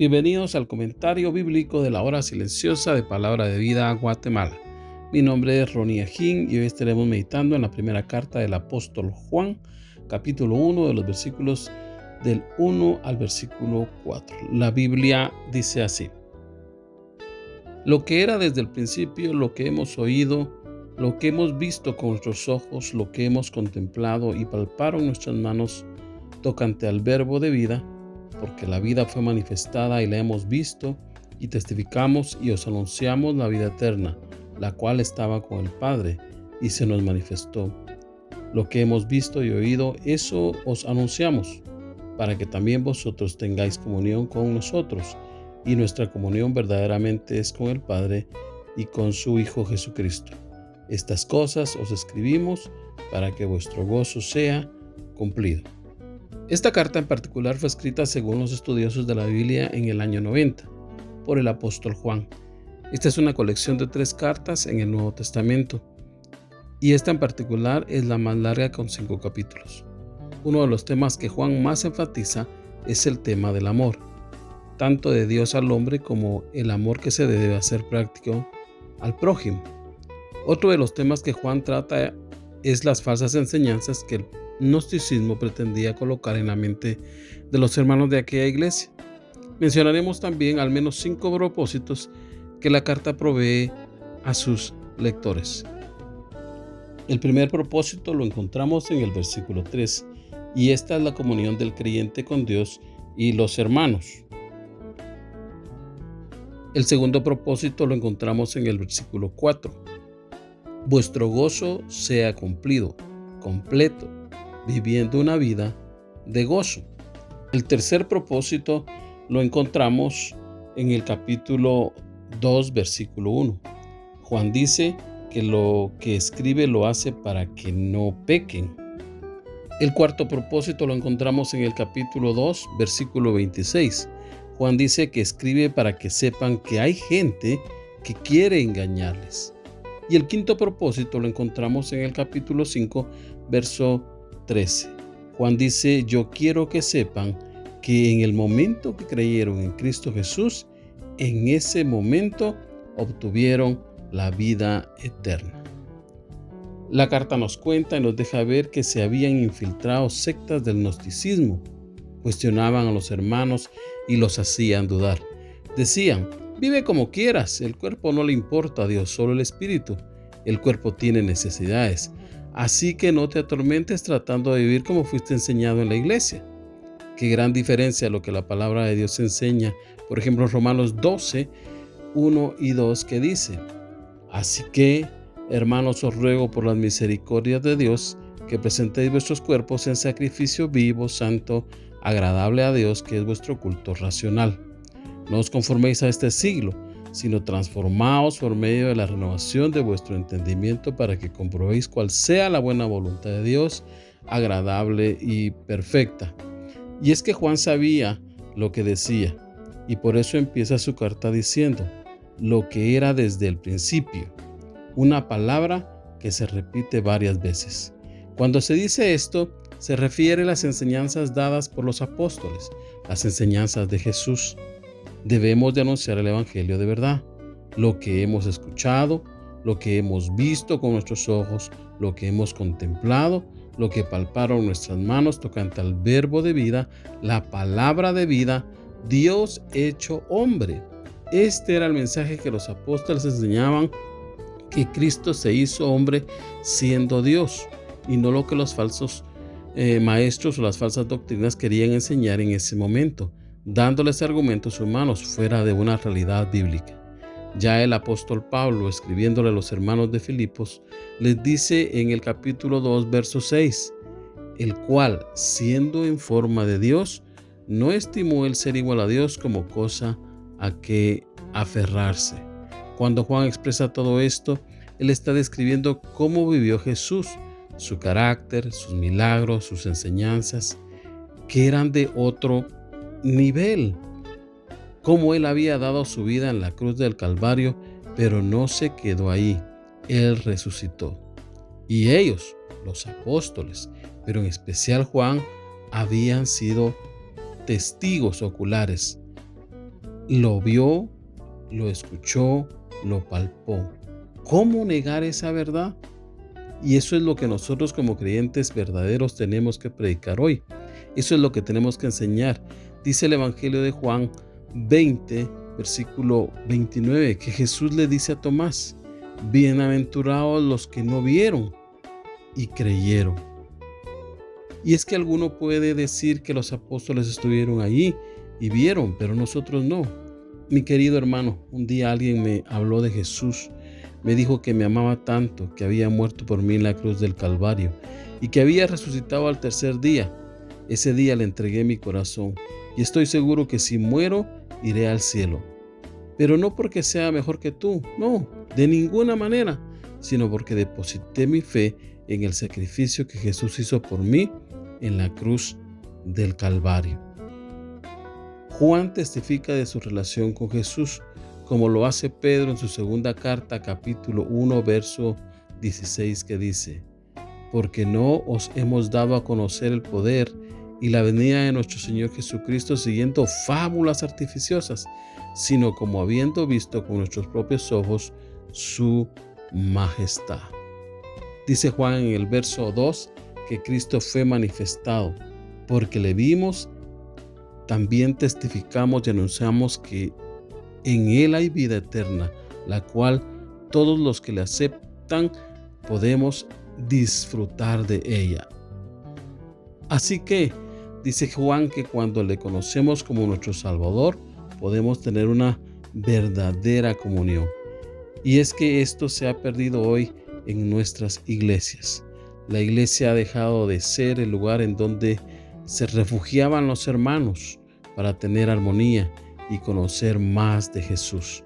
Bienvenidos al comentario bíblico de la hora silenciosa de Palabra de Vida Guatemala. Mi nombre es Ronnie Ajín y hoy estaremos meditando en la primera carta del apóstol Juan, capítulo 1 de los versículos del 1 al versículo 4. La Biblia dice así. Lo que era desde el principio, lo que hemos oído, lo que hemos visto con nuestros ojos, lo que hemos contemplado y palparon nuestras manos tocante al verbo de vida, porque la vida fue manifestada y la hemos visto, y testificamos y os anunciamos la vida eterna, la cual estaba con el Padre, y se nos manifestó. Lo que hemos visto y oído, eso os anunciamos, para que también vosotros tengáis comunión con nosotros, y nuestra comunión verdaderamente es con el Padre y con su Hijo Jesucristo. Estas cosas os escribimos para que vuestro gozo sea cumplido. Esta carta en particular fue escrita según los estudiosos de la Biblia en el año 90 por el apóstol Juan. Esta es una colección de tres cartas en el Nuevo Testamento y esta en particular es la más larga con cinco capítulos. Uno de los temas que Juan más enfatiza es el tema del amor, tanto de Dios al hombre como el amor que se debe hacer práctico al prójimo. Otro de los temas que Juan trata es las falsas enseñanzas que el gnosticismo pretendía colocar en la mente de los hermanos de aquella iglesia. Mencionaremos también al menos cinco propósitos que la carta provee a sus lectores. El primer propósito lo encontramos en el versículo 3 y esta es la comunión del creyente con Dios y los hermanos. El segundo propósito lo encontramos en el versículo 4. Vuestro gozo sea cumplido, completo, viviendo una vida de gozo. El tercer propósito lo encontramos en el capítulo 2, versículo 1. Juan dice que lo que escribe lo hace para que no pequen. El cuarto propósito lo encontramos en el capítulo 2, versículo 26. Juan dice que escribe para que sepan que hay gente que quiere engañarles. Y el quinto propósito lo encontramos en el capítulo 5, verso 13. Juan dice, yo quiero que sepan que en el momento que creyeron en Cristo Jesús, en ese momento obtuvieron la vida eterna. La carta nos cuenta y nos deja ver que se habían infiltrado sectas del gnosticismo. Cuestionaban a los hermanos y los hacían dudar. Decían, vive como quieras, el cuerpo no le importa a Dios, solo el espíritu. El cuerpo tiene necesidades. Así que no te atormentes tratando de vivir como fuiste enseñado en la iglesia. Qué gran diferencia lo que la palabra de Dios enseña. Por ejemplo, Romanos 12, 1 y 2 que dice, Así que, hermanos, os ruego por las misericordias de Dios que presentéis vuestros cuerpos en sacrificio vivo, santo, agradable a Dios, que es vuestro culto racional. No os conforméis a este siglo, sino transformaos por medio de la renovación de vuestro entendimiento para que comprobéis cuál sea la buena voluntad de Dios, agradable y perfecta. Y es que Juan sabía lo que decía, y por eso empieza su carta diciendo, lo que era desde el principio, una palabra que se repite varias veces. Cuando se dice esto, se refiere a las enseñanzas dadas por los apóstoles, las enseñanzas de Jesús debemos de anunciar el Evangelio de verdad. Lo que hemos escuchado, lo que hemos visto con nuestros ojos, lo que hemos contemplado, lo que palparon nuestras manos tocante al verbo de vida, la palabra de vida, Dios hecho hombre. Este era el mensaje que los apóstoles enseñaban, que Cristo se hizo hombre siendo Dios, y no lo que los falsos eh, maestros o las falsas doctrinas querían enseñar en ese momento dándoles argumentos humanos fuera de una realidad bíblica. Ya el apóstol Pablo, escribiéndole a los hermanos de Filipos, les dice en el capítulo 2, verso 6, el cual, siendo en forma de Dios, no estimó el ser igual a Dios como cosa a que aferrarse. Cuando Juan expresa todo esto, él está describiendo cómo vivió Jesús, su carácter, sus milagros, sus enseñanzas, que eran de otro nivel. Cómo él había dado su vida en la cruz del Calvario, pero no se quedó ahí. Él resucitó. Y ellos, los apóstoles, pero en especial Juan, habían sido testigos oculares. Lo vio, lo escuchó, lo palpó. ¿Cómo negar esa verdad? Y eso es lo que nosotros como creyentes verdaderos tenemos que predicar hoy. Eso es lo que tenemos que enseñar. Dice el Evangelio de Juan 20, versículo 29, que Jesús le dice a Tomás, bienaventurados los que no vieron y creyeron. Y es que alguno puede decir que los apóstoles estuvieron allí y vieron, pero nosotros no. Mi querido hermano, un día alguien me habló de Jesús me dijo que me amaba tanto, que había muerto por mí en la cruz del Calvario y que había resucitado al tercer día. Ese día le entregué mi corazón y estoy seguro que si muero, iré al cielo. Pero no porque sea mejor que tú, no, de ninguna manera, sino porque deposité mi fe en el sacrificio que Jesús hizo por mí en la cruz del Calvario. Juan testifica de su relación con Jesús como lo hace Pedro en su segunda carta, capítulo 1, verso 16, que dice, porque no os hemos dado a conocer el poder y la venida de nuestro Señor Jesucristo siguiendo fábulas artificiosas, sino como habiendo visto con nuestros propios ojos su majestad. Dice Juan en el verso 2 que Cristo fue manifestado, porque le vimos, también testificamos y anunciamos que en Él hay vida eterna, la cual todos los que le aceptan podemos disfrutar de ella. Así que, dice Juan que cuando le conocemos como nuestro Salvador, podemos tener una verdadera comunión. Y es que esto se ha perdido hoy en nuestras iglesias. La iglesia ha dejado de ser el lugar en donde se refugiaban los hermanos para tener armonía y conocer más de Jesús.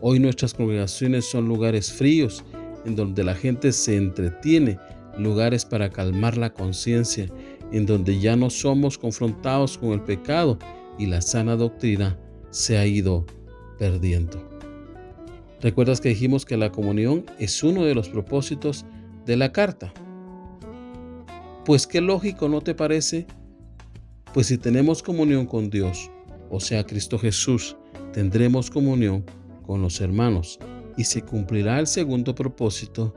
Hoy nuestras congregaciones son lugares fríos en donde la gente se entretiene, lugares para calmar la conciencia, en donde ya no somos confrontados con el pecado y la sana doctrina se ha ido perdiendo. ¿Recuerdas que dijimos que la comunión es uno de los propósitos de la carta? Pues qué lógico, ¿no te parece? Pues si tenemos comunión con Dios, o sea, Cristo Jesús, tendremos comunión con los hermanos y se cumplirá el segundo propósito,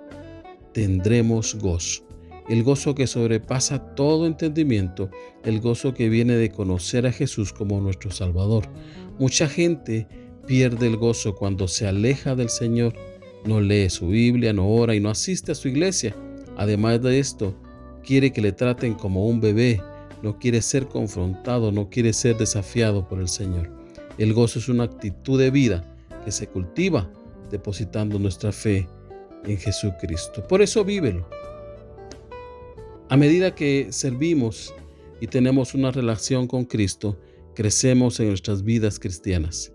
tendremos gozo. El gozo que sobrepasa todo entendimiento, el gozo que viene de conocer a Jesús como nuestro Salvador. Mucha gente pierde el gozo cuando se aleja del Señor, no lee su Biblia, no ora y no asiste a su iglesia. Además de esto, quiere que le traten como un bebé, no quiere ser confrontado, no quiere ser desafiado por el Señor. El gozo es una actitud de vida que se cultiva depositando nuestra fe en Jesucristo. Por eso vívelo. A medida que servimos y tenemos una relación con Cristo, crecemos en nuestras vidas cristianas.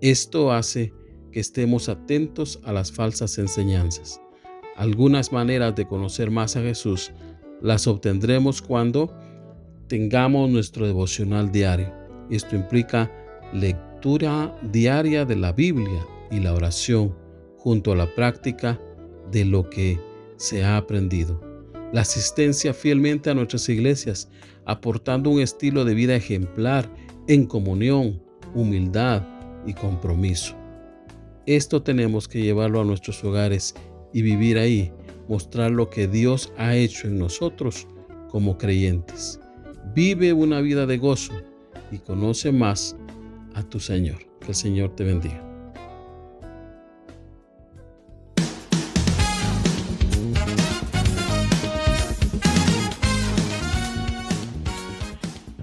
Esto hace que estemos atentos a las falsas enseñanzas. Algunas maneras de conocer más a Jesús las obtendremos cuando tengamos nuestro devocional diario. Esto implica lectura diaria de la Biblia y la oración junto a la práctica de lo que se ha aprendido. La asistencia fielmente a nuestras iglesias, aportando un estilo de vida ejemplar en comunión, humildad y compromiso. Esto tenemos que llevarlo a nuestros hogares y vivir ahí, mostrar lo que Dios ha hecho en nosotros como creyentes. Vive una vida de gozo y conoce más a tu Señor. Que el Señor te bendiga.